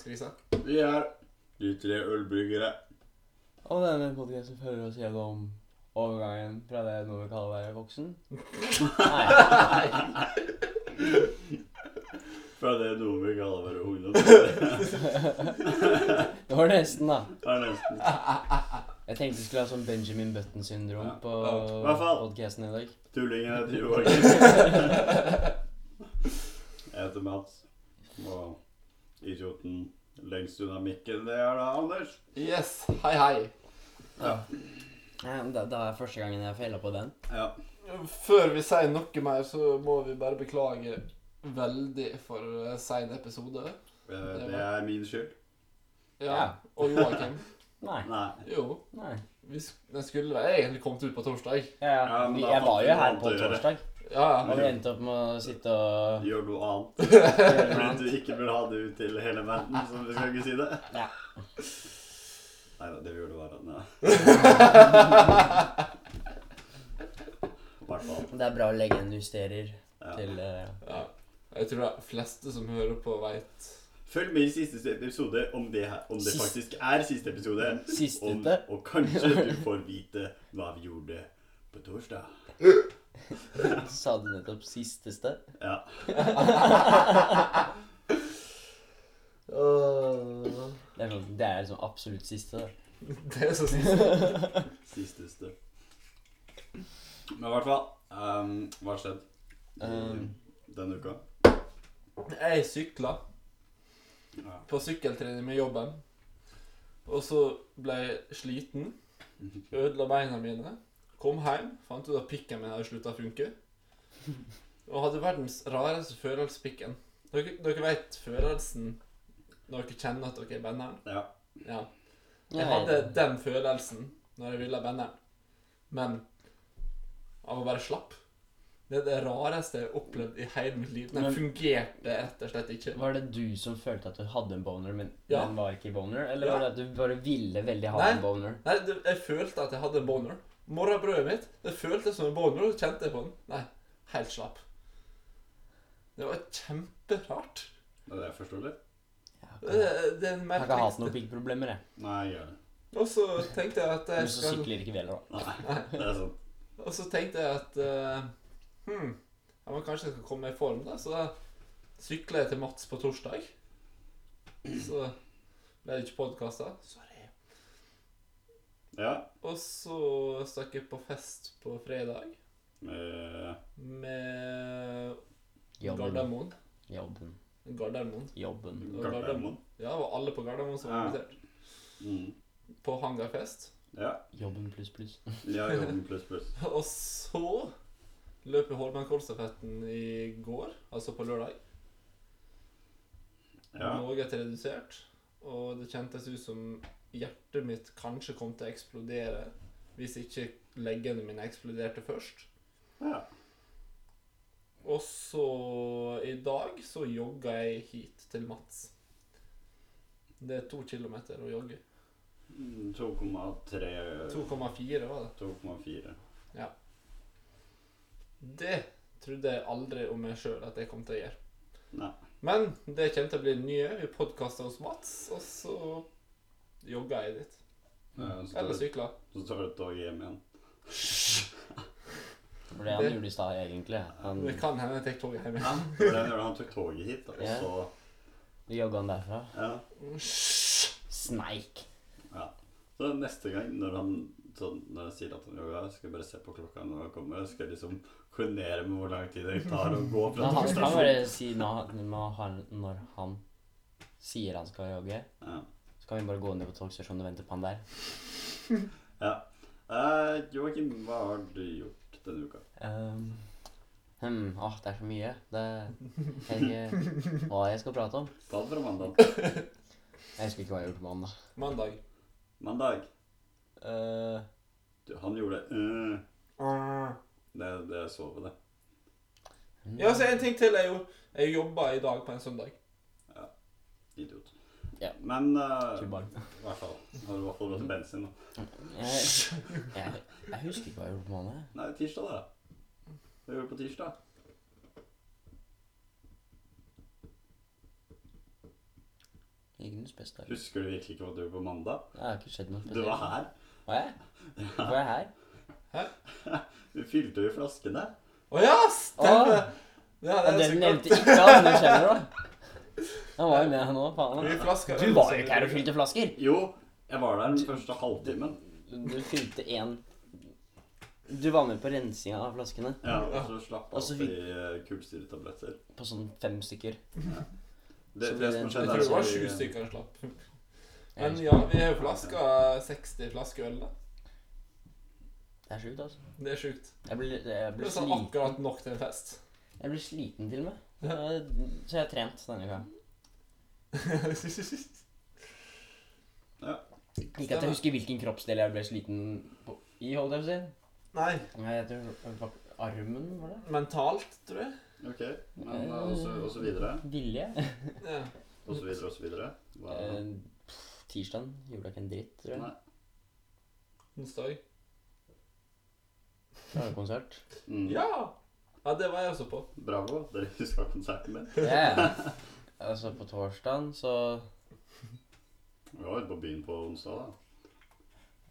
overgangskrise. Vi er de tre ølbryggere. Og denne podcasten følger oss gjennom overgangen fra det noen vil kalle å være voksen. Nei. Fra det noen vil kalle å være ungdom. Det var nesten, da. Det var nesten. Jeg tenkte vi skulle ha sånn Benjamin Button-syndrom Ja. på Ja, podcasten i dag. Tullingen heter Joakim. Jeg heter Mats. Og idioten lengst unna mikken, det er da Anders. Yes, hei hei. Ja. Da, da er første gangen jeg feiler på den. Ja. Før vi sier noe mer, så må vi bare beklage veldig for eh, sein episode. eh, Det er min skyld. Ja, Ja. Og Joakim. Nei. Nei. Jo, Nei. vi, den skulle egentlig kommet ut på torsdag. Ja, Ja, men vi- jeg var jo her på torsdag, Ja, og ja. vi endte opp med å sitte og Gjør noe annet. gjøre Fordi du ikke vil ha det ut til hele verden, så vi skal ikke si det. Ja. Nei da, det burde være Nei. I hvert fall. Det er bra å legge en justerer Ja. til uh... ja. Jeg tror de fleste som hører på, veit Følg med i siste episode om det, her, om det faktisk er siste episode. Om, Sistete. og kanskje du får vite hva vi gjorde på torsdag. Sa du nettopp sisteste? Ja. Det er, sånn, det er liksom absolutt siste. da. Det er så siste. Sisteste. Men i hvert fall um, Hva har skjedd i Um. denne uka? Jeg sykla Ja. på sykkeltrening med jobben. Og så ble jeg sliten. Ødela beina mine. Kom hjem, fant ut at pikken min hadde slutta å funke. Og hadde verdens rareste følelsespikken. Dere, dere vet følelsen når dere kjenner at dere er benderen? ja. Ja. Jeg hadde den følelsen når jeg ville ha benderen. Men av å være slapp. Det er det rareste jeg har opplevd i hele mitt liv. Den Men- fungerte rett og slett ikke. Var det du som følte at du hadde en boner, men Ja. den var ikke boner? Eller Ja. var det at du bare ville veldig ha Nei. en boner? Nei, jeg følte at jeg hadde en boner. Morgenbrødet mitt det føltes som en boner, og kjente jeg på den. Nei, helt slapp. Det var kjemperart. Det er det jeg forstår litt. Det, det er den jeg har ikke hatt noen piggproblemer, jeg. Nei, jeg gjør det. Og så tenkte jeg at Men jeg så skal sykler ikke vi heller, da. Nei, det er sånn. Og så tenkte jeg at eh, hmm, ja, men kanskje jeg skal komme i form, da. Så da sykler jeg til Mats på torsdag. Så ble det ikke podkasta. Sorry. Ja. Og så stakk jeg på fest på fredag Med med Jobben. Gardermoen. Jobben. Gardermoen. Jobben. Og Gardermoen. Ja, det var alle på Gardermoen som var Ja. invitert. Mm. På hangarfest. Ja. Jobben pluss pluss. Ja, jobben pluss pluss. Og så løp jeg Holmenkollstafetten i går, altså på lørdag. Ja. Noe redusert. Og det kjentes ut som hjertet mitt kanskje kom til å eksplodere hvis ikke leggene mine eksploderte først. ja. Og så i dag så jogga jeg hit til Mats. Det er to kilometer å jogge. Mm, 2,3 2,4 var det. 2,4. Ja. Det trodde jeg aldri om meg sjøl at jeg kom til å gjøre. Nei. Men det kommer til å bli nye. Vi podkaster hos Mats, og så jogger jeg dit. Ja, Eller sykler. Så tar du tog hjem igjen. Det ble han gjorde i stad, egentlig. Han Det kan hende jeg tar toget hjem. Ja, det var det han tok toget hit, da, og Ja. så jogga han derfra. Ja. Sneik. Så neste gang når han sånn, når jeg sier at han jogger, skal jeg bare se på klokka når han kommer. Skal jeg liksom koordinere med hvor lang tid det tar å gå fra han kan bare si når, når, han, når han sier han skal jogge, Ja. så kan vi bare gå ned på togstasjonen og vente på han der. ja. Uh, Joakim, hva har du gjort denne uka? Um, hmm, åh, det er så mye. Det jeg vet ikke hva jeg skal prate om. Ta det fra mandag. Jeg husker ikke hva jeg gjorde på mandag. Mandag. Mandag. Uh, Du, han gjorde øh, det. Det jeg så på det. Ja, så en ting til er jo Jeg jobba i dag på en søndag. Idiot. Ja. Men uh, i hvert fall. Har du i hvert fall gått bensin, da. Jeg, jeg, jeg husker ikke hva jeg gjorde på mandag. Nei, tirsdag, da. Hva gjorde du på tirsdag? Ikke noe spesielt. Husker du virkelig ikke hva du gjorde på mandag? Det har ikke skjedd noe Du var her. Var jeg? er jeg her? Hæ? Vi fylte jo flaskene. Å ja, stemmer! Det Ja, det er så nevnte glemt. ikke Anders heller, da. Han var jo med her nå, Vi faen. flasker Du var jo ikke her og fylte flasker. Jo, jeg var der den første halvtimen. Du fylte én Du var med på rensinga av flaskene. Ja, og så slapp Og så i eh, kullsyretabletter. På sånn fem stykker. Det, Så det ble som det skjedde, Jeg tror det var sju stykker han slapp. Men ja, vi har jo flaska 60 flasker øl, da. Det er sjukt, altså. Det er sjukt. Jeg blir, jeg Det blir er sånn sliten. akkurat nok til en fest. Jeg blir sliten til og med. Ja. Så jeg har trent denne uka. Ikke at jeg husker hvilken kroppsdel jeg ble sliten på, i, holdt jeg på å si. Nei, Nei, jeg tror det var armen, var det? mentalt, tror jeg. Ok, men eh, og så, og så videre. Vilje. Ja. Og så videre, og så videre. Hva? Eh, Tirsdagen gjorde jeg ikke en dritt, tror jeg. Nei. Onsdag. Det var konsert. Mm. Ja! Ja, det var jeg også på. Bravo, dere huska konserten min. Ja. Altså, på torsdagen så Vi var ute på byen på onsdag, da.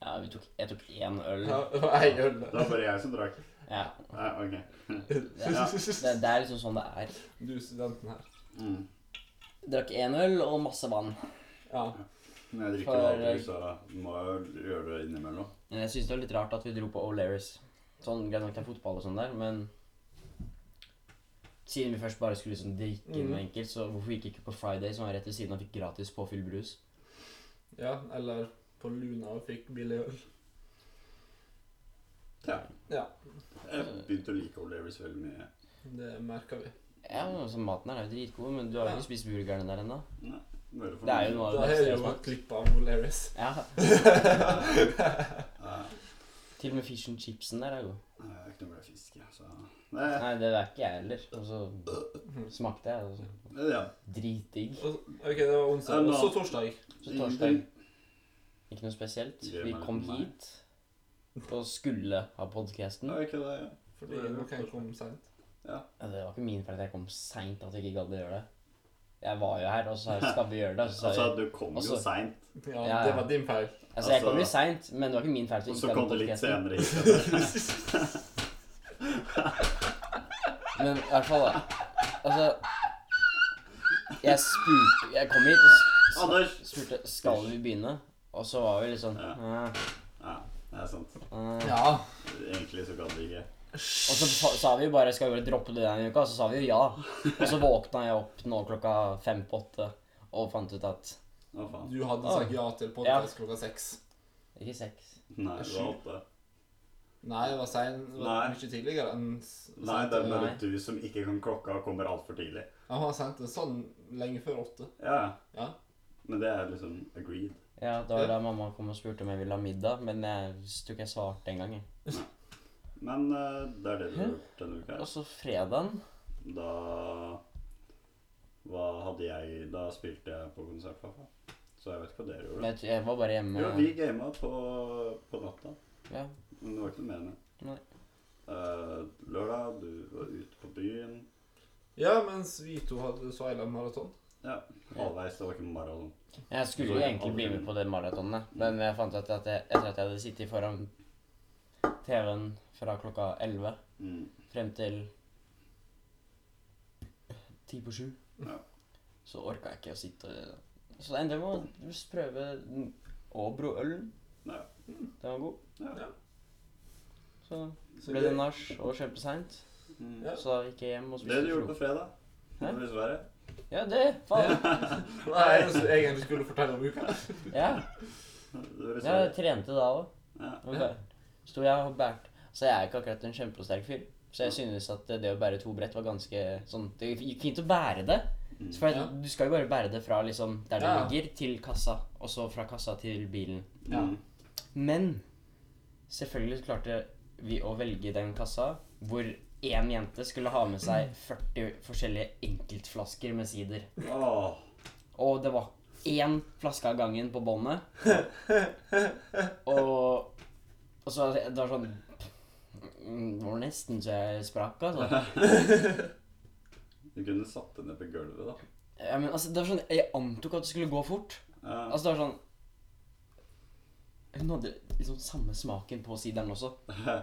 Ja, vi tok, jeg tok én øl. Ja, det var øl. Det var bare jeg som drakk. Ja. Ja, ok. Det, det, det er liksom sånn det er. Du studenten her. Mm. Drakk én øl og masse vann. Ja. Men jeg drikker For- aldri, så må jeg gjøre det innimellom. Men jeg syns det var litt rart at vi dro på O'Learys. Sånn greit nok det er fotball og sånn der, men siden vi først bare skulle liksom drikke Mm. noe enkelt, så hvorfor gikk vi ikke på Friday, som var rett ved siden av, fikk gratis påfyll brus? ja, eller på Luna og fikk billig øl. Ja. Ja, Jeg begynte å like O'Learys veldig mye. det merka vi. Ja, altså Maten her er jo dritgod, men du har jo Ja. ikke spist burgerne der ennå. Det er jo noe av det har beste Da jo har vært smakt. klipp av O'Learys. Ja, til og med fish and chipsen der er god. jeg er ikke noe glad i fisk, jeg, så Nei, Nei, det er ikke jeg heller. Og så smakte jeg, og så ja. dritdigg. Ok, det var onsdag. Og så torsdag. Så torsdag ikke noe spesielt. Vi kom hit og skulle ha podkasten. Fordi ikke kan ja. Fordi noen kom seint. Ja, det var ikke min feil at jeg kom seint at jeg ikke gadd å gjøre det. Jeg var jo her, og så 'skal vi gjøre det?' Så Altså, du kom jo Altså- seint, Ja, Ja, det var din feil. altså, jeg kom jo altså- seint, men det var ikke min feil og så kom du litt senere hit. Men i hvert fall, da. Altså Jeg spurte Jeg kom hit og spurte 'skal vi begynne?' Og så var vi litt sånn Ja. «Eh, Ja, det er sant. eh». Ja. Egentlig så gadd vi ikke. Og så sa vi jo bare 'skal vi bare droppe det denne uka?' Og så sa vi jo ja. Og så våkna jeg opp nå klokka fem på åtte og fant ut at Å, faen. Du hadde sagt ja til podkast klokka seks. Ikke seks. Nei, det var åtte. Nei, det var sein. Det var Nei. mye tidligere enn Nei, det er Nei. bare du som ikke kan klokka og kommer altfor tidlig. Han har sendt det sånn lenge før åtte. Ja, ja. Ja. Men det er liksom agreed. Ja, det var Ja. da mamma kom og spurte om jeg ville ha middag, men jeg tror ikke jeg svarte engang. jeg. Men eh, det er det du har gjort denne uka. Og så fredagen Da Hva hadde jeg Da spilte jeg på konsert, pappa. Så jeg vet ikke hva dere gjorde. men jeg, jeg var bare hjemme. Jo, vi gama på, på natta. Ja. Men det var ikke noe mer enn det. Eh, lørdag, du var ute på byen. Ja, mens vi to hadde Sveiland maraton. Ja, halvveis. Det var ikke maraton. Jeg skulle jo egentlig bli med på det maratonet, men jeg fant ut at jeg, etter at jeg hadde sittet foran TV-en fra klokka 11 Mm. frem til ti på sju, Ja. så orka jeg ikke å sitte Så endte jeg med å prøve Åbro-ølen. Ja. Den var god. Ja. Så Så ble det nach og kjempeseint. Mm. Ja. Så da gikk jeg hjem og spiste Det du gjorde på fredag? Hæ? Dessverre. Ja, det! Faen! Det var det jeg egentlig skulle fortelle om uka. Ja, jeg trente da òg. Ja. Okay. Sto jeg og bærte Så jeg er ikke akkurat en kjempesterk fyr. Så jeg synes at det å bære to brett var ganske sånn Det gikk fint å bære det. Mm. For Ja. Du skal jo bare bære det fra liksom der det Ja. ligger, til kassa. Og så fra kassa til bilen. Ja. Mm. Men selvfølgelig klarte vi å velge den kassa hvor én jente skulle ha med seg 40 forskjellige enkeltflasker med sider. Oh. Og det var én flaske av gangen på båndet. Og, og så Det var sånn mm, Det var nesten så jeg sprakk, altså. Du kunne satt det ned på gulvet, da. Ja, men altså, det var sånn, Jeg antok at det skulle gå fort. Ja. Altså, det var sånn Hun hadde liksom samme smaken på sideren også. ja.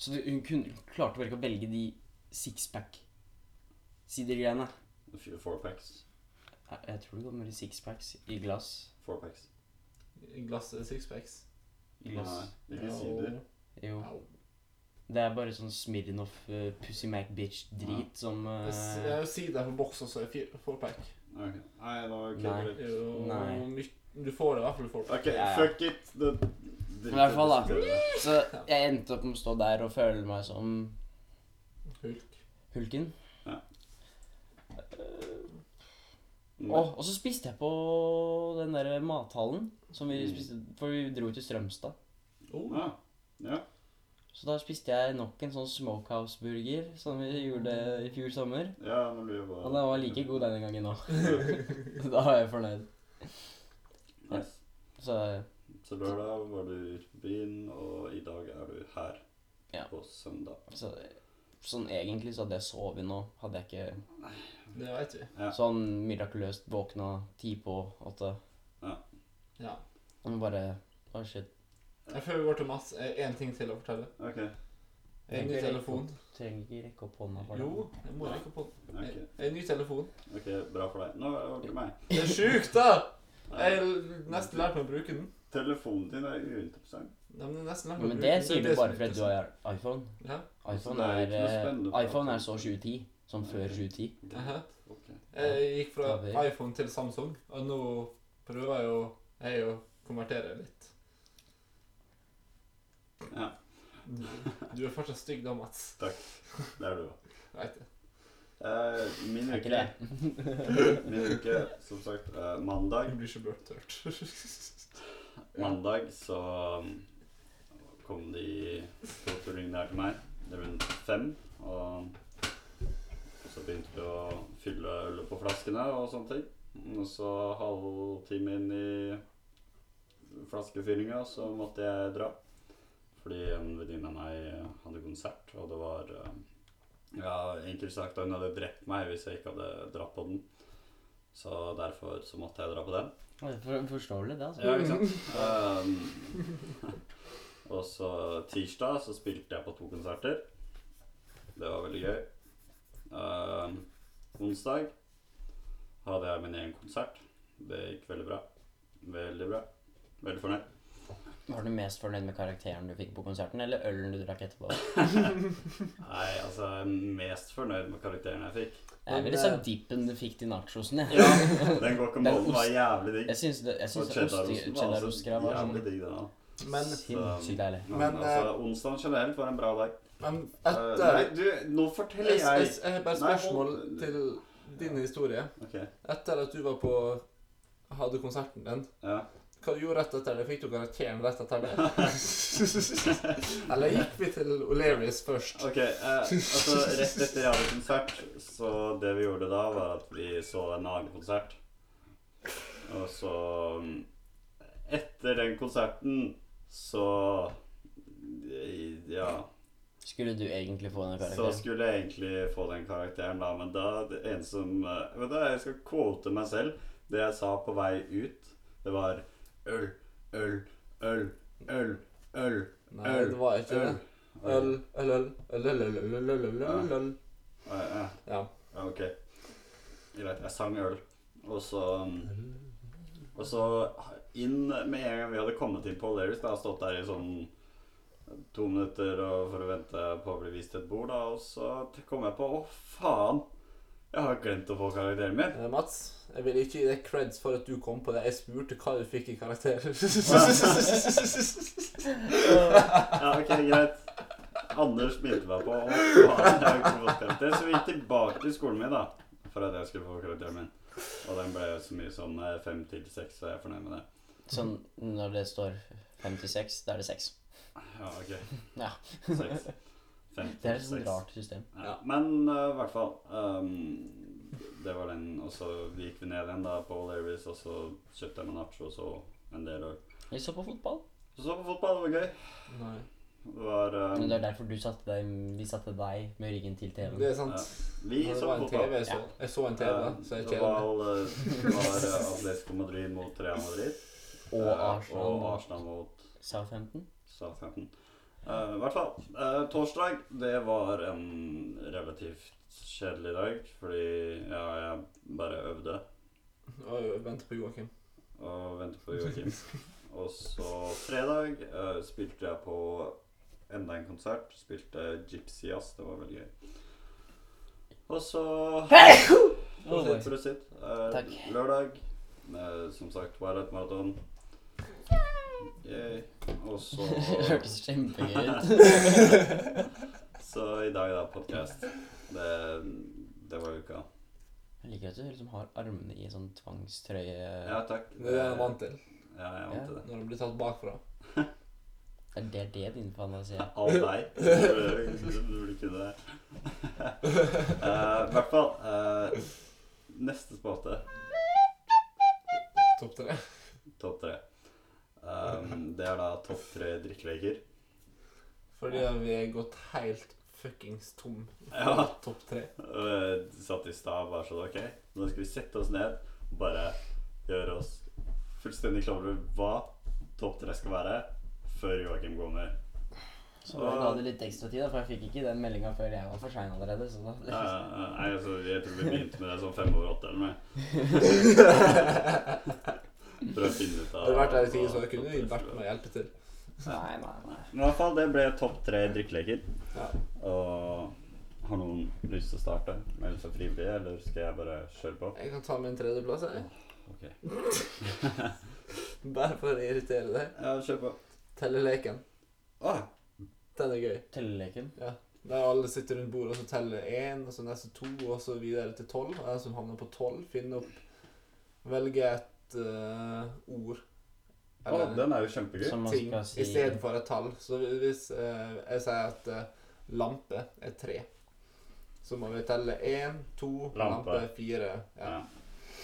Så du, hun kunne, klarte bare ikke å velge de sixpack-sidergreiene. Four packs. Jeg, jeg tror det går med de sixpacks i glass. Four packs. I glasset sixpacks. I glass. Nei, ikke sider. Jo. Det er bare sånn Smirnov, uh, Pussy Mac Bitch-drit som uh, Jeg s- Jeg har jo sider på boks også, fourpack. Ok. Nei, da kødder du Nei. Du får det i hvert fall i fourpack. Ok, Ja, ja. fuck it. Det, I hvert fall, da. det- det- Så jeg endte opp med å stå der og føle meg som Hulk. Hulken. Ja. Uh, og så spiste jeg på den der mathallen som vi Mm. spiste For vi dro til Strømstad. Oh. Ja. ja. Så da spiste jeg nok en sånn smokehouse-burger som vi gjorde i fjor sommer. Ja, når du var Og den var like god denne gangen òg. da var jeg fornøyd. Nice. Så Så lørdag var du i byen, og i dag er du her Ja. på søndag. Så, sånn egentlig så hadde jeg sovet nå. Hadde jeg ikke Det veit vi. Ja. sånn mirakuløst våkna ti på åtte. Ja. ja. Og bare Å, shit. Jeg Før vi går til Mats, er én ting til å fortelle. Ok. En ny telefon. Trenger ikke rekke opp hånda for det. Jo, jeg må rekke opp hånda. ok. En- ny telefon. Ok, bra for deg. Nå er det meg. Det er sjukt, da! Nei, Jeg har nesten lært meg å bruke den. Telefonen din er uinteressant. Nei, men jeg har nesten lært meg å Men bruke det den. sier er du det bare som er fordi du har iPhone. Ja. iPhone det er er, ikke noe eh, iPhone er så 2010 som før 2010. Aha. Ok. Jeg gikk fra Ja, iPhone til Samsung, og nå prøver jeg å, jeg å konvertere litt. Ja, Du, er fortsatt stygg da, Mats. Takk. det er du. Veit det. Eh, min Er ikke uke, det? min uke, som sagt, eh, mandag. Du blir så bløttørt. Mandag så um, kom de to tullingene her til meg. Det ble fem. Og så begynte vi å fylle ølet på flaskene og sånne ting. Og så halvtime inn i flaskefyllinga så måtte jeg dra. Fordi en venninne av meg hadde konsert, og det var eh, Ja, enkelt sagt, hun hadde drept meg hvis jeg ikke hadde dratt på den. Så derfor så måtte jeg dra på den. For- Forståelig, det, altså. Ja, ikke sant? Um, og så tirsdag så spilte jeg på to konserter. Det var veldig gøy. Um, onsdag hadde jeg min egen konsert. Det gikk veldig bra. Veldig bra. Veldig fornøyd. Var du mest fornøyd med karakteren du fikk på konserten, eller ølen du drakk etterpå? Nei, altså jeg er mest fornøyd med karakteren jeg fikk. Jeg ville sagt dippen du fikk til nachosen. Ja, Den guacamolen var jævlig digg. Jeg syns jeg Og cheddarosten ost- var cheddarostgreia var jævlig sånn digg, den òg. Men, sinnssykt deilig. Men, Men, altså, onsdag generelt var en bra dag. men Uh, nei, du, nå forteller jeg, jeg, har bare et Nei, spørsmål hold- til din historie. Ok, Etter at du var på hadde konserten din, ja. Hva du gjorde rett etter det? Fikk du karakteren rett etter det? Eller gikk vi til O'Learys først? Ok, eh, altså rett etter jeg hadde konsert, så det vi gjorde da, var at vi så en annen konsert. Og så mm, Etter den konserten, så Ja. Skulle du egentlig få den karakteren? Så skulle jeg egentlig få den karakteren, da, men da det en som eh, Vet du, Jeg skal quote meg selv. Det jeg sa på vei ut, det var øl, øl, øl, øl, øl. Nei, det var ikke det. Øl, øl, øl, øl, øl, øl, øl, øl, øl, øl, øl. Ja, øl, Ja. Ok. Greit. Jeg sang øl. Og så Og så inn med en gang vi hadde kommet inn på O'Learys, da, stått der i sånn to minutter for å vente på å bli vist et bord, da, og så kom jeg på Å, faen! Jeg har glemt å få karakteren min. Eh, Mats, jeg vil ikke gi deg creds for at du kom på det. Jeg spurte hva du fikk i karakter. Ja, ok, greit. Anders begynte meg på Å, faen, jeg har ikke fått karakter. Så vi gikk tilbake til skolen min, da, for at jeg skulle få karakteren min. Og den ble så mye sånn eh, fem til seks, så jeg er fornøyd med det. Sånn når det står 56, da er det 6. Ja, ok. Ja. Seks. Fem Det er et sånt rart system. Ja, men eh, i hvert fall um, Det var den Og så gikk vi ned igjen da på O'Learys, og så kjøpte jeg meg nacho og så en del øl. Vi så på fotball. Vi så på fotball, det var gøy. Nei. Det var um, Men det er derfor du satte deg, vi satte deg med ryggen til TV-en. Det er sant. Vi så på en fotball. TV jeg så. Jeg så en TV, Eh, så jeg det kjeder meg. var, eh, var uh, Atletico Madrid mot Real Madrid. Og Arsenal og Arsenal mot Southampton. Southampton. Eh, I hvert fall. Uh, torsdag, det var en relativt kjedelig dag, fordi ja, jeg bare øvde Og venter på Joakim. og ventet på Joakim. Og så fredag uh, spilte jeg på enda en konsert. Spilte Gypsy Jazz. Det var veldig gøy. Og så Oh, Prosit, prosit. Eh, Takk. Lørdag, som sagt, Twilight Marathon. Yay. Og så Det hørtes kjempegøy ut. Så i dag, da, podkast. Det, det var uka. Jeg liker at du liksom har armene i sånn tvangstrøye. Ja, takk. Det er det jeg vant til. Ja, jeg er vant til det. Når du blir tatt bakfra. Er det det din fantasi er? Av deg. Du burde- kunne det. Eh, I hvert fall uh, Neste spalte. Topp tre. Topp tre. Um, det er da topp tre drikkeleker. Fordi vi er gått helt fuckings tom for Ja. topp tre. Og satt i stad og bare sånn Ok, nå skal vi sette oss ned og bare gjøre oss fullstendig klar over hva topp tre skal være, før Joakim går med. Så jeg hadde litt ekstra tid, da, for jeg fikk ikke den meldinga før jeg var for sein allerede. Så da, Ja, ja, nei, altså, jeg tror vi begynte med det sånn fem over åtte eller noe. For å finne ut av Hadde det vært der i tid, så kunne vi vært med og hjelpe til. Nei, nei, nei. Men i hvert fall, det ble topp tre drikkeleker. Ja. Og har noen lyst til å starte? Melde seg frivillig, eller skal jeg bare kjøre på? Jeg kan ta min tredjeplass, jeg. Ok. Bare for å irritere deg. Ja, kjør på. Telleleken. Ah, Den er gøy. Telleleken. Der alle sitter rundt bordet og så teller én, og så neste to, og så videre til tolv. Og den som havner på tolv, finner opp Velge et eh, ord. ah, den er jo kjempegøy. Ting si istedenfor et tall. Så hvis uh, jeg sier at uh, lampe er tre, så må vi telle én, to, Lampe. lampe, fire. Ja. Ja,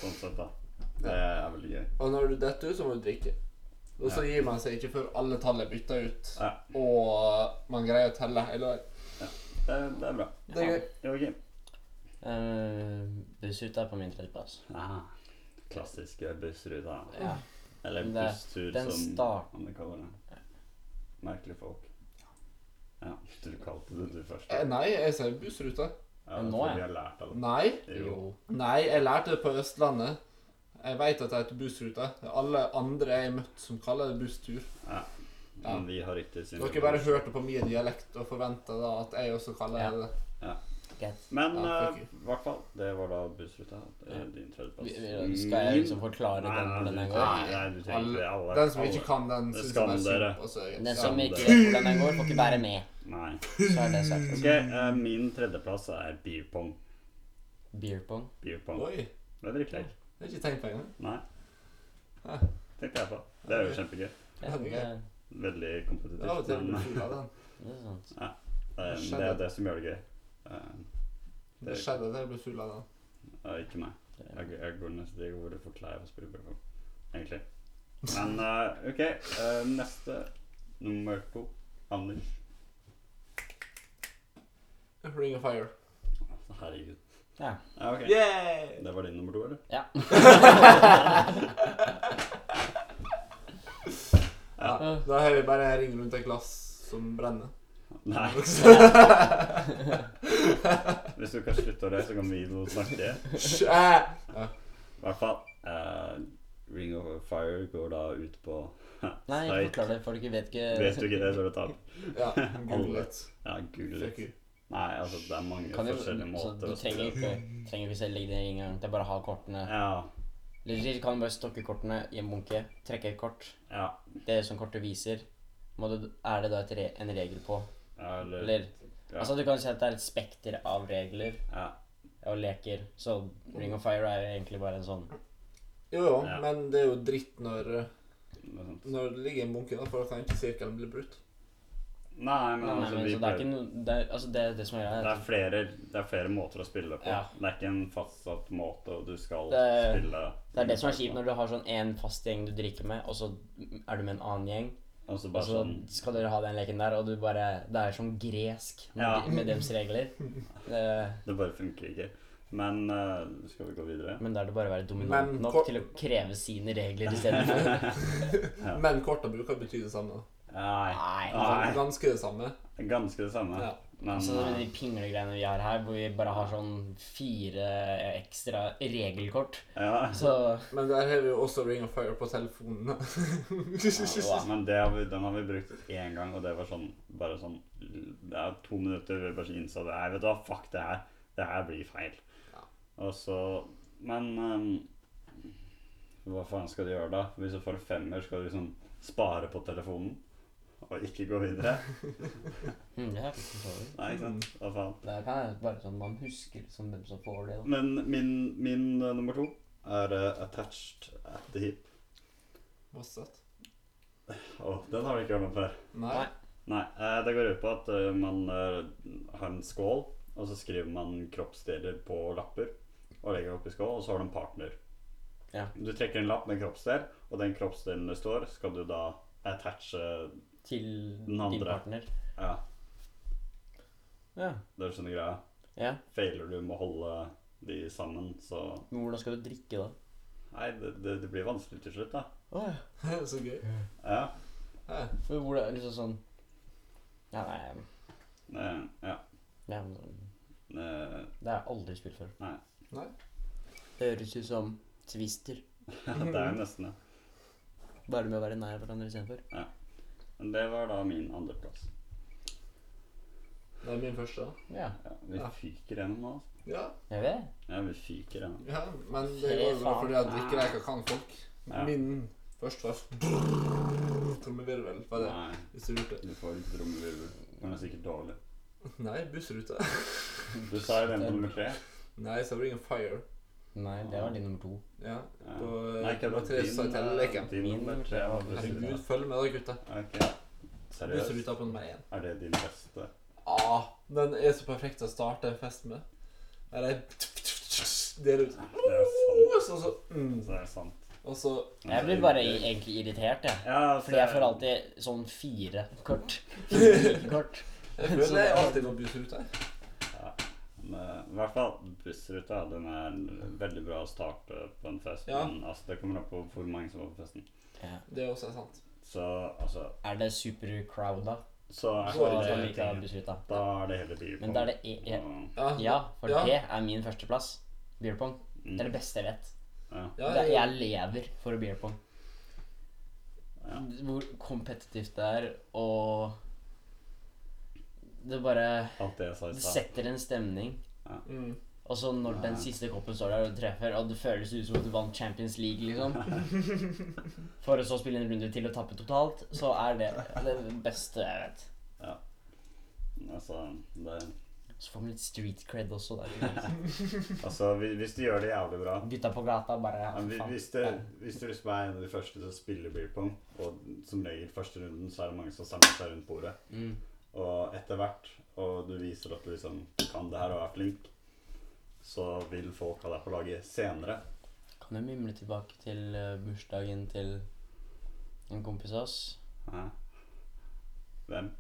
sånn sett, da. Det er veldig gøy. Og når du detter ut, så må du drikke. Og så gir man seg ikke før alle tall er bytta ut, Ja. og man greier å telle hele veien. Det, det er bra. Det er gøy. Joakim? Uh, Bussruta er på min tredjeplass. Klassiske bussruta. Ja. Eller Det- busstur, den som man kaller det. Merkelige folk. Ja, du kalte det du først. Eh, nei, jeg sier bussruta. Ja, nå, vi har lært av det. Nei. Jo. Nei, jeg lærte det på Østlandet. Jeg veit at det heter bussrute. Alle andre jeg har møtt som kaller det busstur. Ja. Ja. Men vi har ikke sin Dere bare hørte på min dialekt og forventa at jeg også kaller Ja. det det. Greit. Men Ja, uh, i hvert fall, det var da bussruta. Det din tredjeplass. Skal jeg liksom forklare Nei, den nei, hvordan den går? ikke- Nei, du trenger ikke det. Alle. Den som alle. ikke kan den, syns den er dere. synd. Er Den som ikke vet hvordan den går, får ikke være med. Nei. Så er det sagt. Ok, uh, min tredjeplass er beer pong. Beer pong. Beer pong. Oi, Det er drikkelek. det har jeg ikke tenkt på engang. Nei. Ja. Tenkte jeg på. Det er jo kjempegøy. Ja, Ja, det er Veldig Av og kompetitivt. til blir du full av den. det er sant. eh, det er det som gjør det gøy. Eh, Det skjedde da jeg ble full av ja, ikke meg. Det Jeg, jeg går nesten jeg går for klær og spiller beer pong. Egentlig. Men uh, OK. Uh, neste nummer to. Anders. Ring of Fire. Herregud. Ja. Ja, okay. Det var din nummer to, eller? Ja. Ja, da har vi bare en ring rundt et glass som brenner. Nei. Hvis du kan slutte å le, så kan vi noe snakke. Ja. I hvert fall. eh, Ring of Fire går da ut på Nei, forklar det. Folk vet ikke Vet du ikke det, så er det tap. ja gullet. Ja, you. Nei, altså, det er mange kan forskjellige så måter Du å trenger spille ikke, trenger ikke selv legge det inn engang. Det er bare å ha kortene. Ja. Eller kan du bare stokke kortene i en bunke, trekke et kort. Ja. Det som kortet viser, må du, er det da et re, en regel på. Ja eller Eller ja. Altså, du kan si at det er et spekter av regler ja. og leker. Så Ring of Fire er egentlig bare en sånn Jo, jo, Ja. men det er jo dritt når, når det ligger en bunke, da, for da kan ikke sirkelen bli brutt. Nei, men Nei, altså, men, Så det er ikke noe det er, Altså, det det som er det greia. er, flere, det er flere måter å spille på. Ja. Det er ikke en fastsatt måte, du skal Det- spille Det er det som er kjipt når du har sånn en fast gjeng du drikker med, og så er du med en annen gjeng. Og så Og bare så sånn skal dere ha den leken der, og du bare Det er sånn gresk med, Ja. med dems regler. Det, Det bare funker ikke. Men uh, skal vi gå videre? men da er det bare å være dominant Men nok kort- til å kreve sine regler istedenfor. Ja. Men korta bruker bety det samme. Nei. Nei. Ganske det samme. Ganske det samme. Ja. Men Altså eh, de pinglegreiene vi har her, hvor vi bare har sånn fire ekstra regelkort. ja. Så Men der har vi jo også Ring of Fire på telefonen. ja, Men det har vi, den har vi brukt én gang, og det var sånn bare sånn Det er to minutter vi bare innså det. Jeg vet du hva, fuck det her. Det her blir feil. Ja. Og så Men um, hva faen skal du gjøre da? Hvis du får femmer, skal du liksom spare på telefonen? Og ikke gå videre? mm, det er ikke så vidt. Nei, ikke sant? Hva faen? Det kan være bare sånn man husker som hvem som får det. da. Men min, min eh, nummer to er eh, attached at the hip. Hva søtt. Å, den har vi ikke hørt om før. Nei. Nei. Nei, eh, det går ut på at eh, man eh, har en skål, og så skriver man kroppsdeler på lapper og legger oppi skål, og så har du en partner. Ja. Du trekker en lapp med en kroppsdel, og den kroppsdelen det står, skal du da attache Til Den andre. din partner. Ja, Ja. det er sånne greia. ja. Feiler du med å holde de sammen, så Men hvordan skal du drikke da? Nei, det, det, det blir vanskelig til slutt, da. Oh, ja. Så gøy. Ja. Ja. Men Hvor det er liksom sånn Ja, nei Eh, ja. ja, men Eh, Det har jeg aldri spilt før. Nei. Nei. Det høres ut som Twister. det er jo nesten det. Bare med å være nær hverandre istedenfor. Men det var da min andreplass. Det er min første. Ja. Ja, vi Ja. fyker gjennom nå. altså. Ja. Er vi? Ja, vi fyker gjennom. ja, men det går jo bra fordi jeg drikker jeg ikke kan folk. Ja. Min først var trommevirvel. Var det Nei, hvis du lurte? du får litt trommevirvel. Den er sikkert dårlig. Nei, bussrute. Du sa jo den på nummer tre. Nei, så blir det ingen Fire. Nei, det var din nummer to. Ja. Ja. På, Nei, ikke på tre så sa jeg teleleken. Din Min nummer tre var Herregud, følg med da, gutta. Ok. Seriøst? Bussruta på nummer én. Er det din beste? Ah, den er så perfekt å starte en fest med. Eller Dele ut. Det er sant. Så, så, mm. Det er sant. Og så Jeg blir bare egentlig irritert, jeg. Ja, Fordi jeg får alltid sånn fire kort. Fire kort. Jeg føler jeg alltid på ut, Ja. Eh, I hvert fall bussruta. Den er veldig bra å starte på en fest. Ja. Men altså, det kommer an på hvor mange som var på festen. Ja. Det er også sant. Så altså Er det super crowd, da? Så er Så det- bussruta. Da er det hele tiden Men da er det e e Ja, Ja, for Ja. det er min førsteplass. Beer pong. Mm. Det er det beste jeg vet. Ja. ja, Det, jeg, jeg lever for beer pong. Ja. Hvor kompetitivt det er, og Det bare det setter en stemning. mm. Og så når den siste koppen står der og du treffer, og det føles ut som at du vant Champions League, liksom For å så spille en runde til og tappe totalt, så er det det beste jeg vet. Ja. Altså, det, Så får man litt street cred også der. altså hvis du gjør det jævlig bra Gutta på gata bare ja, Men faen. hvis, du, hvis du liksom er en av de første til å spille beer pong, og som regel første runden, så er det mange som samler seg rundt bordet. Mm. Og etter hvert, og du viser at du liksom kan det her og er flink, så vil folk ha deg på laget senere. Kan du mimre tilbake til eh, bursdagen til en kompis av oss Hæ? Hvem?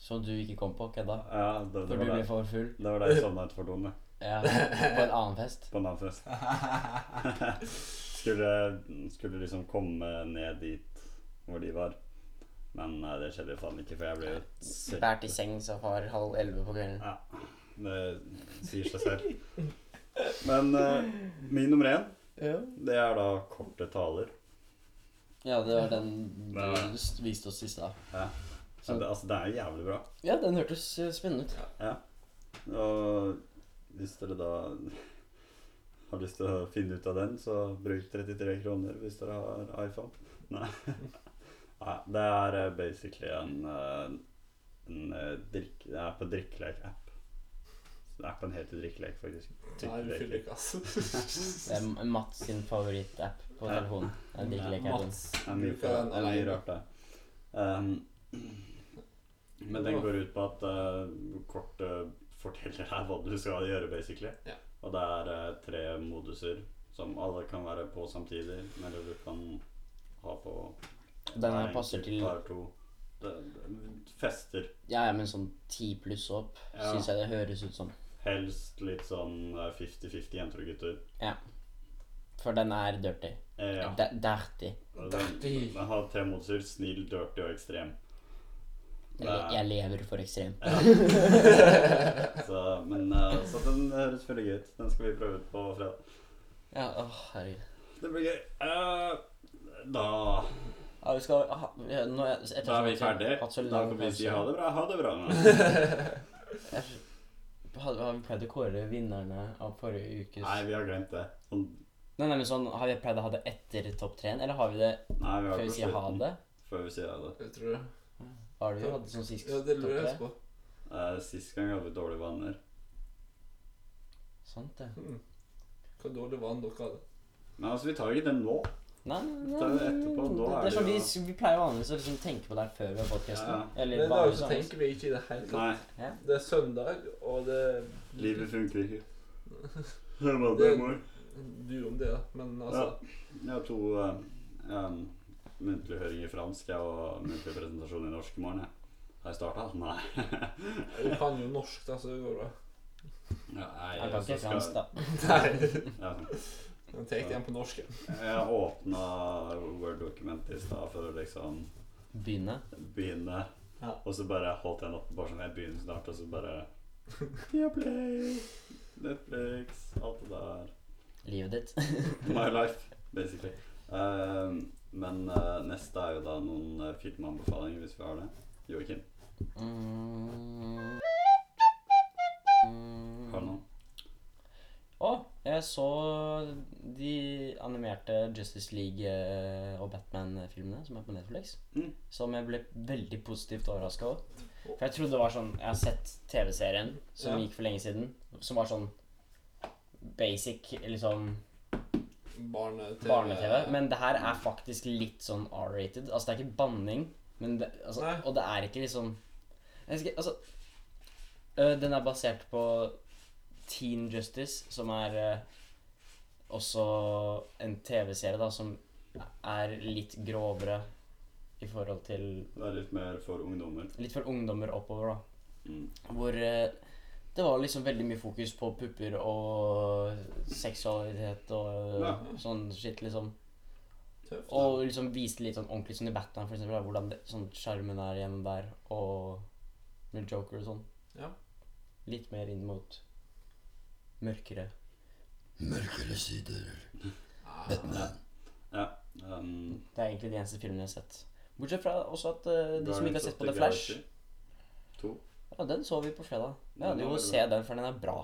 som du ikke kom på, kødda? Ja, det, det, For du var ble deg. for full? Det var der som sovna utenfor doen. Ja, på en annen fest? På en annen fest. skulle, skulle liksom komme ned dit hvor de var. Men nei, det skjedde jo faen ikke, for jeg ble jo Bært i seng så far halv elleve på kvelden. Ja, det sier seg selv. Men uh, min nummer én, Ja. det er da korte taler. ja, det var den du Ja. viste oss i stad. Ja. Så det, altså, det er jo jævlig bra. Ja, den hørtes eh, spennende ut. Ja. Og hvis dere da har lyst til å finne ut av den, så bruk 33 kroner hvis dere har iPhone. Nei. Nei det er eh, basically en, eh, en eh, drikk... Det er på drikkelek-app. Appen heter drikkelek, faktisk. Nei, fyller ikke, altså. Det er Mats sin favorittapp på telefonen. Det er drikkelek-appen. Det er mye, rart det. Um, men den går ut på at uh, kortet forteller deg hva du skal gjøre, basically. Ja. Og det er uh, tre moduser som alle kan være på samtidig, eller du kan ha på Den her passer til to. Det, det, fester. Ja, ja, men sånn ti pluss opp Ja. syns jeg det høres ut som. Helst litt sånn eh, 50-50 jenter og gutter. Ja. For den er dirty. Eh, ja. Dirty. Den, Dirty. den har tre modelser. Snill, dirty og ekstrem. Jeg, jeg lever for ekstrem. Så, men eh, så den høres veldig gøy ut. Den skal vi prøve ut på fredag. Ja, åh, herregud. Det blir gøy. Uh, da, Ja, vi skal ha, nå, da er vi ferdige. Da kan vi si ha det bra. Ha det bra. Hadde, har vi pleid å kåre vinnerne av forrige ukes Nei, vi har glemt det. Sånn, Nei, nei, men sånn, Har vi pleid å ha det etter topp tre-en, eller har vi det nei, vi har før vi sier ha det? Før vi sier ha det. Jeg tror det. Har du hatt det som sist Ja, det lurer jeg på. Uh, sist gang hadde vi dårlige vaner. Sant det. Mm. Hva dårlig vaner dere hadde. Men altså, vi tar jo ikke den nå. Nei, nei, Det er jo etterpå, da er det er det sånn vi, vi pleier vanligvis å liksom tenke på det her før vi har podkasten. Ja, ja. Eller Men bare sånn. tenker vi ikke i det hele tatt. Nei, Ja. Det er søndag, og det livet funker ikke. det hva Det- det. Du om det, da. Men altså Jeg har to uh, um, muntlige høringer i fransk og muntlig presentasjon i norsk i morgen. jeg. Har jeg starta? Nei. Du kan jo norsk, da, så det går bra. Ja, jeg, Jeg kan ikke fransk, da. Nei. Ja, det igjen på norsk. jeg åpna Word-dokumentet i stad for å liksom Begynne. begynne. Ja. Og så bare holdt jeg den oppe bare sånn Jeg begynner snart, og så bare Viaplay, Netflix, alt det der. Livet ditt. My life, basically. Um, men uh, neste er jo da noen uh, filmanbefalinger, hvis vi har det. Joakim, Mm. Jeg så de animerte Justice League eh, og Batman-filmene som er på Netflix. Mm. Som jeg ble veldig positivt overraska over. For jeg trodde det var sånn Jeg har sett TV-serien som Ja. gikk for lenge siden, som var sånn basic, liksom Barne-TV. barne-TV. Men det her er faktisk litt sånn R-rated. Altså, det er ikke banning, men det, altså, og det er ikke liksom jeg skal, altså, øh, Den er basert på Teen Justice, som er øh, også en TV-serie da som er litt grovere i forhold til Det er litt mer for ungdommer. Litt for ungdommer oppover, da. Mm. Hvor eh, det var liksom veldig mye fokus på pupper og seksualitet og Ja. sånn shit, liksom. Tøft. Og liksom viste litt sånn ordentlig sånn i Batman, for eksempel, da, hvordan det, sånn er igjen der, og med Joker og sånn. Ja. Litt mer inn mot mørkere Mørkere sider. Batman. Ja. Um, Det er egentlig de eneste filmene jeg har sett. Bortsett fra også at eh, de som ikke har of sett på the The Flash Galaxy. To. Ja, den så vi på fredag. Ja, Den du var må se den, for den er bra.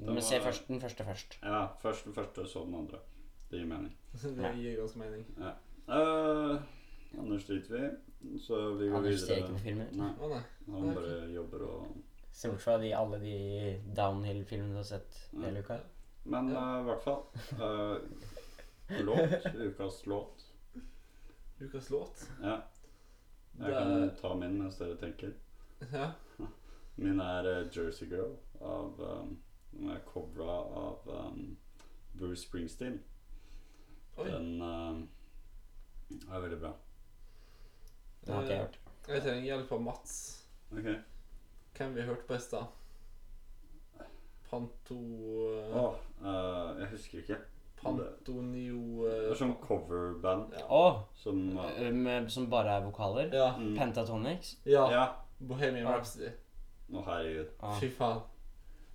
Men var- se først den første først. Ja, først den første, så den andre. Det gir mening. det gir også mening. Uh, Anders driter vi, så vi går Anders ser videre. ikke på filmer. Nei, Å nei. han Ok. bare jobber og Se bort fra de, alle de downhill-filmene du har sett hele uka. Men Ja. uh, i hvert fall uh, Låt. Ukas låt. Ukas låt. Ja. Jeg Det kan er ta min mens dere tenker. Ja. Min er eh, Jersey Girl av um, Den er covra av um, Bruce Springsteen. Oi. Den uh, er veldig bra. Den har ikke jeg Eh, hørt. Jeg trenger hjelp av Mats. Ok. Hvem vi hørte på i stad? Panto Å, eh, jeg husker ikke. Pantonio Det er sånn coverband ja. Å! som eh, eh, med- som bare er vokaler? ja. mm, Pentatonics? Ja. Ja. Bohemian. Rhapsody. Å, herregud. Ah. Fy faen.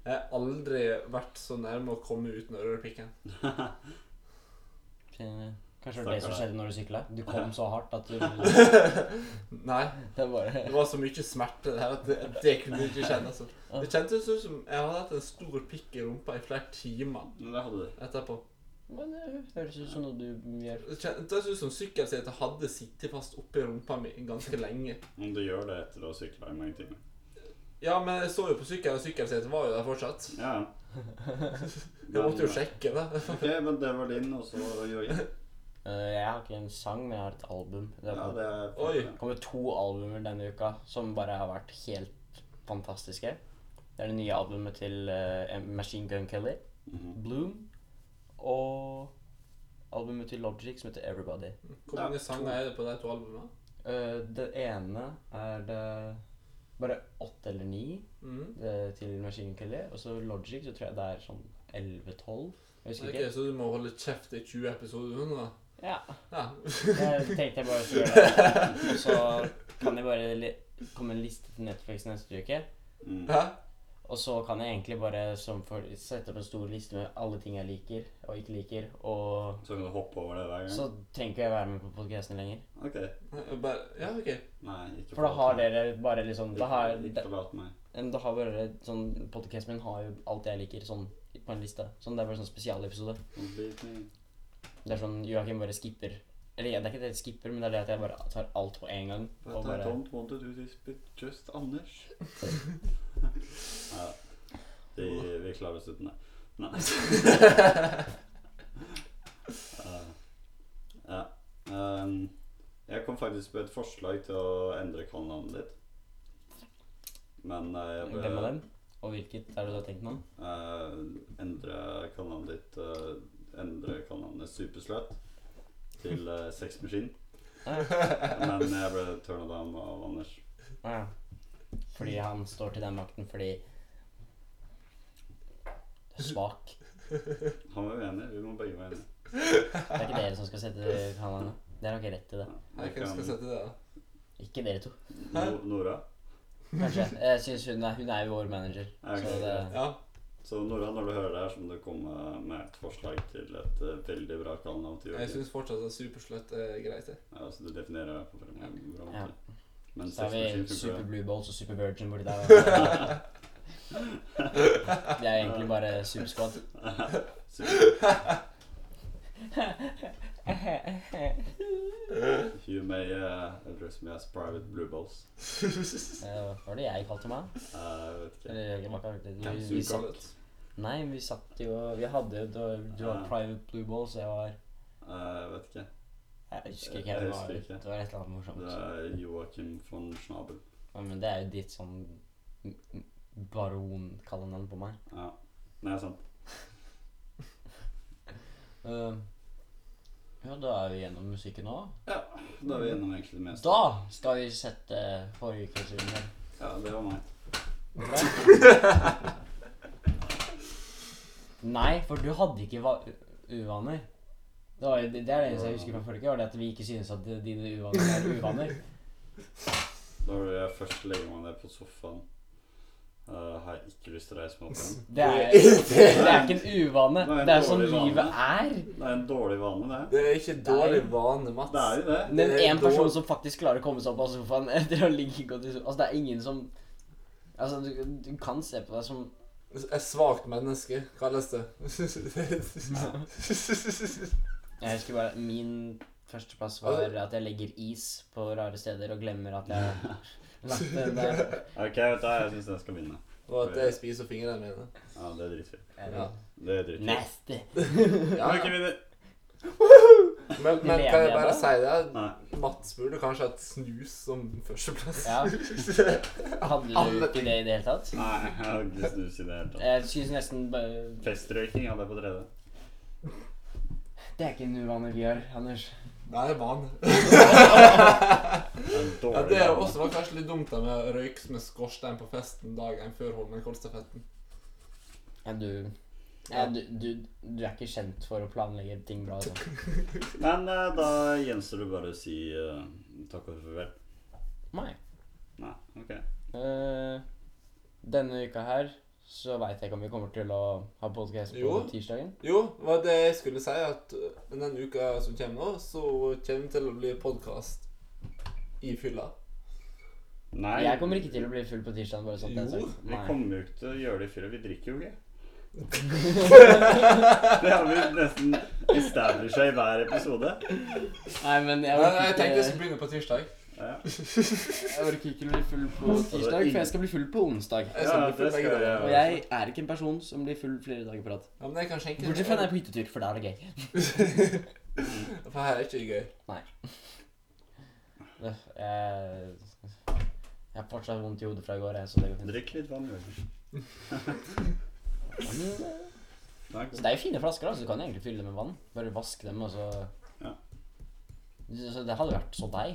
Jeg har aldri vært så nærme å komme uten å røre pikken. Fin- Kanskje det var det som skjedde når du sykla? Du kom så hardt at du Nei. Det bare Det var så mye smerte det her at det, det kunne du ikke kjenne. Så. Det kjentes ut som jeg hadde hatt en stor pikk i rumpa i flere timer Men det hadde du. etterpå. Men det høres ut som noe du gjør. Det kjentes ut som sykkelsetet hadde sittet fast oppi rumpa mi ganske lenge. Om du gjør det etter å ha sykla i mange timer. Ja, men jeg så jo på sykkelen, og sykkelsetet var jo der fortsatt. Ja. Jeg måtte jo sjekke det. Ok, men det var din, og så Jørgen. Eh, jeg har ikke en sang, men jeg har et album. Det Ja, har det er Oi. kommer to albumer denne uka som bare har vært helt fantastiske. Det er det nye albumet til eh, Machine Gun Kelly, Mhm. Bloom, og albumet til Logic som heter Everybody. Hvor Ja, mange sanger er det på de to albumene? Uh, det ene er det bare åtte eller ni Mm. det til Machine Kelly. Og så Logic så tror jeg det er sånn 11-12. Jeg husker Ok, ikke. Så du må holde kjeft i 20 episoder da? Ja. Ja. Jeg tenkte jeg bare skulle gjøre det. Og så kan jeg bare komme en liste til Netflix neste uke. Mm. Og så kan jeg egentlig bare som for, sette opp en stor liste med alle ting jeg liker og ikke liker. Og Så kan du hoppe over det hver gang? så trenger ikke jeg være med på podcasten lenger. Ok. Ja, ok. Nei, ikke For da har dere bare liksom Da har, Ikke, forlat meg. da, da har bare sånn Podcasten min har jo alt jeg liker sånn på en liste. Sånn Det er bare sånn spesialepisode. Me. Det er sånn Joakim bare skipper Eller det er ikke det jeg skipper, men det er det at jeg bare tar alt på en gang. But Og I bare don't want to do this but just Anders. ja. Vi, vi klarer oss uten det. Nei. uh, ja. Um, jeg kom faktisk på et forslag til å endre kallenavnet ditt. Men uh, jeg Hvem av dem? Og hvilket er det du har tenkt nå? Uh, endre kallenavnet ditt eh, Endre kallenavnet Superslut til uh, Sex Machine. Men jeg ble turna down av Anders. Ja. Fordi han står til den makten fordi Du er svak. Han var uenig. Vi må begge være enige. Det er ikke dere som skal sette kanalene. Dere har ikke rett til det. Nei, Hvem skal sette det, da? Ikke dere to. No Nora. Kanskje. Jeg synes hun er, hun er jo vår manager. Okay. Så det. Ja. Så Nora, når du hører det her, så må du komme med et forslag til et uh, veldig bra kallenavn til Jeg Joakim. syns fortsatt at supersløtt er greit. jeg. Ja, så du definerer det på en bra måte. Ja. Men så har vi Super. Blue Balls og Super Virgin borti der. Det er egentlig bare Supersquad. Super. You may uh, address me as private blue balls. Eh, Hva var det jeg kalte meg? Uh, jeg vet ikke. Eller jeg var ikke. Vi, vi satt, nei, vi satt jo Vi hadde jo Du, du var Ja. Private Blue Balls, jeg var Eh, jeg vet ikke. Jeg husker ikke. Jeg Det var, husker ikke. det var et eller annet morsomt. Det er Joakim von Schnabel. Ja, men det er jo ditt sånn baronkallenavn på meg. Ja. Nei, sant. Eh, ja, da er vi gjennom musikken nå. Da er vi gjennom egentlig det meste. Da skal vi sette forrige ukes under. Ja, det var meg. Nei, for du hadde ikke uvaner. Det, var, det er det eneste jeg husker fra forrige uke, var det at vi ikke synes at dine uvaner er uvaner. Da var det jeg først legger meg ned på sofaen, eh, har jeg ikke lyst til å reise meg opp igjen. Det er, det er ikke en uvane. Det er en Det er sånn livet er. Det er en dårlig vane, det. Det er ikke dårlig vane, Mats. Det er jo det. Men Det en person dårlig- som faktisk klarer å komme seg opp av sofaen etter å ligge godt i sofaen Altså, det er ingen som Altså, du, du kan se på deg som Et svakt menneske, kalles det. Jeg husker bare min førsteplass var at jeg legger is på rare steder og glemmer at jeg lagt den der. Ok, vet du hva, jeg syns den skal vinne. Og at jeg spiser fingrene mine. Ja, det er dritfint. Ja. Det er dritfint. Neste. Ja, ja. vinner. Men, men kan jeg bare si det? Nei. Mats burde kanskje hatt snus som førsteplass. Ja. Hadde du ikke det i det hele tatt? Nei, jeg har ikke snus i det hele tatt. Jeg synes nesten bare Festrøyking hadde jeg på tredje. Det er ikke en uvane vi gjør, Anders. Nei, er Ja, det er også var kanskje litt dumt da med å røyke med skorstein på festen dagen før Holmenkollstafetten. Ja, du, ja, du, du, du er ikke kjent for å planlegge ting bra. Altså. Men eh, da gjenstår det bare å si eh, takk og farvel. Nei. Nei, ok. Eh, denne uka her så veit jeg ikke om vi kommer til å ha podcast på Jo. tirsdagen. Jo, det var det jeg skulle si, at uh, den uka som kommer nå, så kommer det til å bli podkast i fylla. Nei, Jeg kommer ikke til å bli full på tirsdagen. bare sånn Jo, vi kommer jo ikke til å gjøre det i fylla. Vi drikker jo ikke. det har vi nesten establisha i hver episode. Nei, men jeg ikke... jeg tenkte jeg skulle begynne på tirsdag. Ja. jeg orker ikke å bli full på tirsdag, for jeg skal bli full på onsdag. Jeg skal Ja, bli full det skal begge dager. Og jeg er ikke en person som blir full flere dager på rad. Ja, men jeg kan enkelt. Bortsett fra når jeg er på hyttetur, for da er det gøy. For her er ikke gøy. Jeg, jeg har fortsatt vondt i hodet fra i går, jeg, så det går fint. Drikk litt vann. Nei, Så det er jo fine flasker, da, så du kan egentlig fylle dem med vann. Bare vaske dem, og så Ja. Så det hadde vært så deg.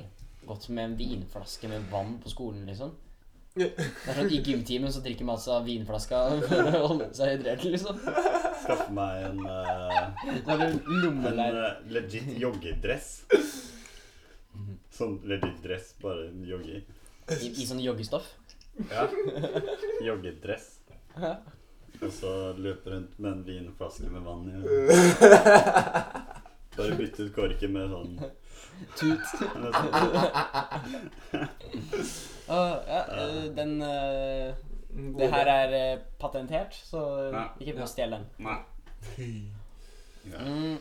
Gått med en vinflaske med vann på skolen, liksom. Det er sånn I gymtimen så drikker man av vinflaska for å holde seg hydrert, liksom. Skaffe meg en, uh, Så en uh, legit joggedress. Sånn legit dress, bare jogge i. I, sånn joggestoff. Ja. Joggedress. Og så løpe rundt med en vinflaske med vann i. Bare bytte ut korken med sånn Tut. ja, eh, den eh, Det her er eh, patentert, så ikke prøv å stjele den. Nei. Ja. Mm,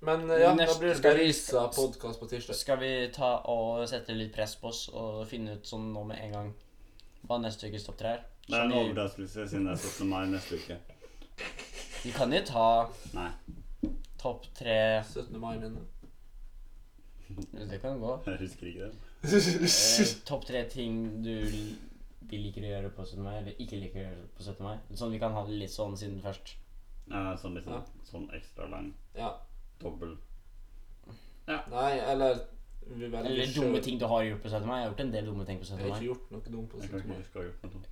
Men ja, ja, da blir det Skarisa vi- podkast på tirsdag. skal vi ta og sette litt press på oss og finne ut sånn nå med en gang hva neste ukes topp tre er? Det er en vi, overraskelse siden det er 17. mai neste uke. vi kan jo ta Nei, topp tre 17. mai-minne. Det kan gå. jeg husker ikke det. Eh, topp tre ting du vi liker å gjøre på 17. mai, eller ikke liker å gjøre på 17. mai. Sånn vi kan ha det litt sånn siden først. Ja, sånn litt Ja. sånn, sånn ekstra lang. Ja. Dobbel. Nei, eller vi Eller dumme ting du har gjort på 17. mai. Jeg har gjort en del dumme ting på Jeg har ikke gjort noe dumt på Jeg kan ikke huske å ha gjort noe.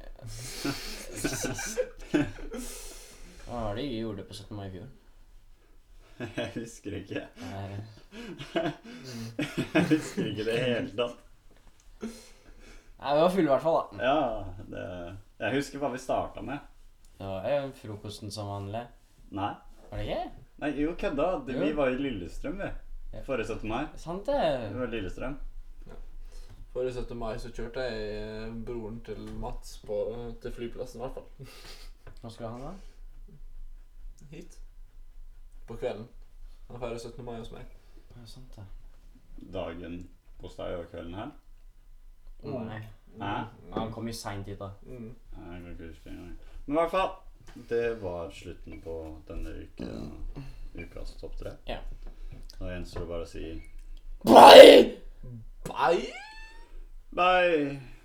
Hva var det vi gjorde på 17. mai i fjor? Jeg husker ikke. Nei, Jeg husker ikke det hele tatt. Nei, vi var fulle i hvert fall, da. Ja, det Jeg husker hva vi starta med. Det var jo frokosten som vanlig. Nei. Var det ikke? Nei, jo, kødda. Jo. Vi var i Lillestrøm, vi. Ja. Forrige 17. mai. Sant Vi det. var i Lillestrøm. Forrige 17. mai så kjørte jeg eh, broren til Mats på, til flyplassen, i hvert fall. Hva skulle han da? Hit. På kvelden. Han feirer 17. mai hos meg. er sant det. Dagen hos deg og kvelden her. Nei. Hæ? Han kom jo seint hit, da. Mm. Nei, Jeg kan ikke huske engang. Men i hvert fall. Det var slutten på denne uke, ukas topp tre. Ja. Nå gjenstår det bare å si Bye! Bye! bye.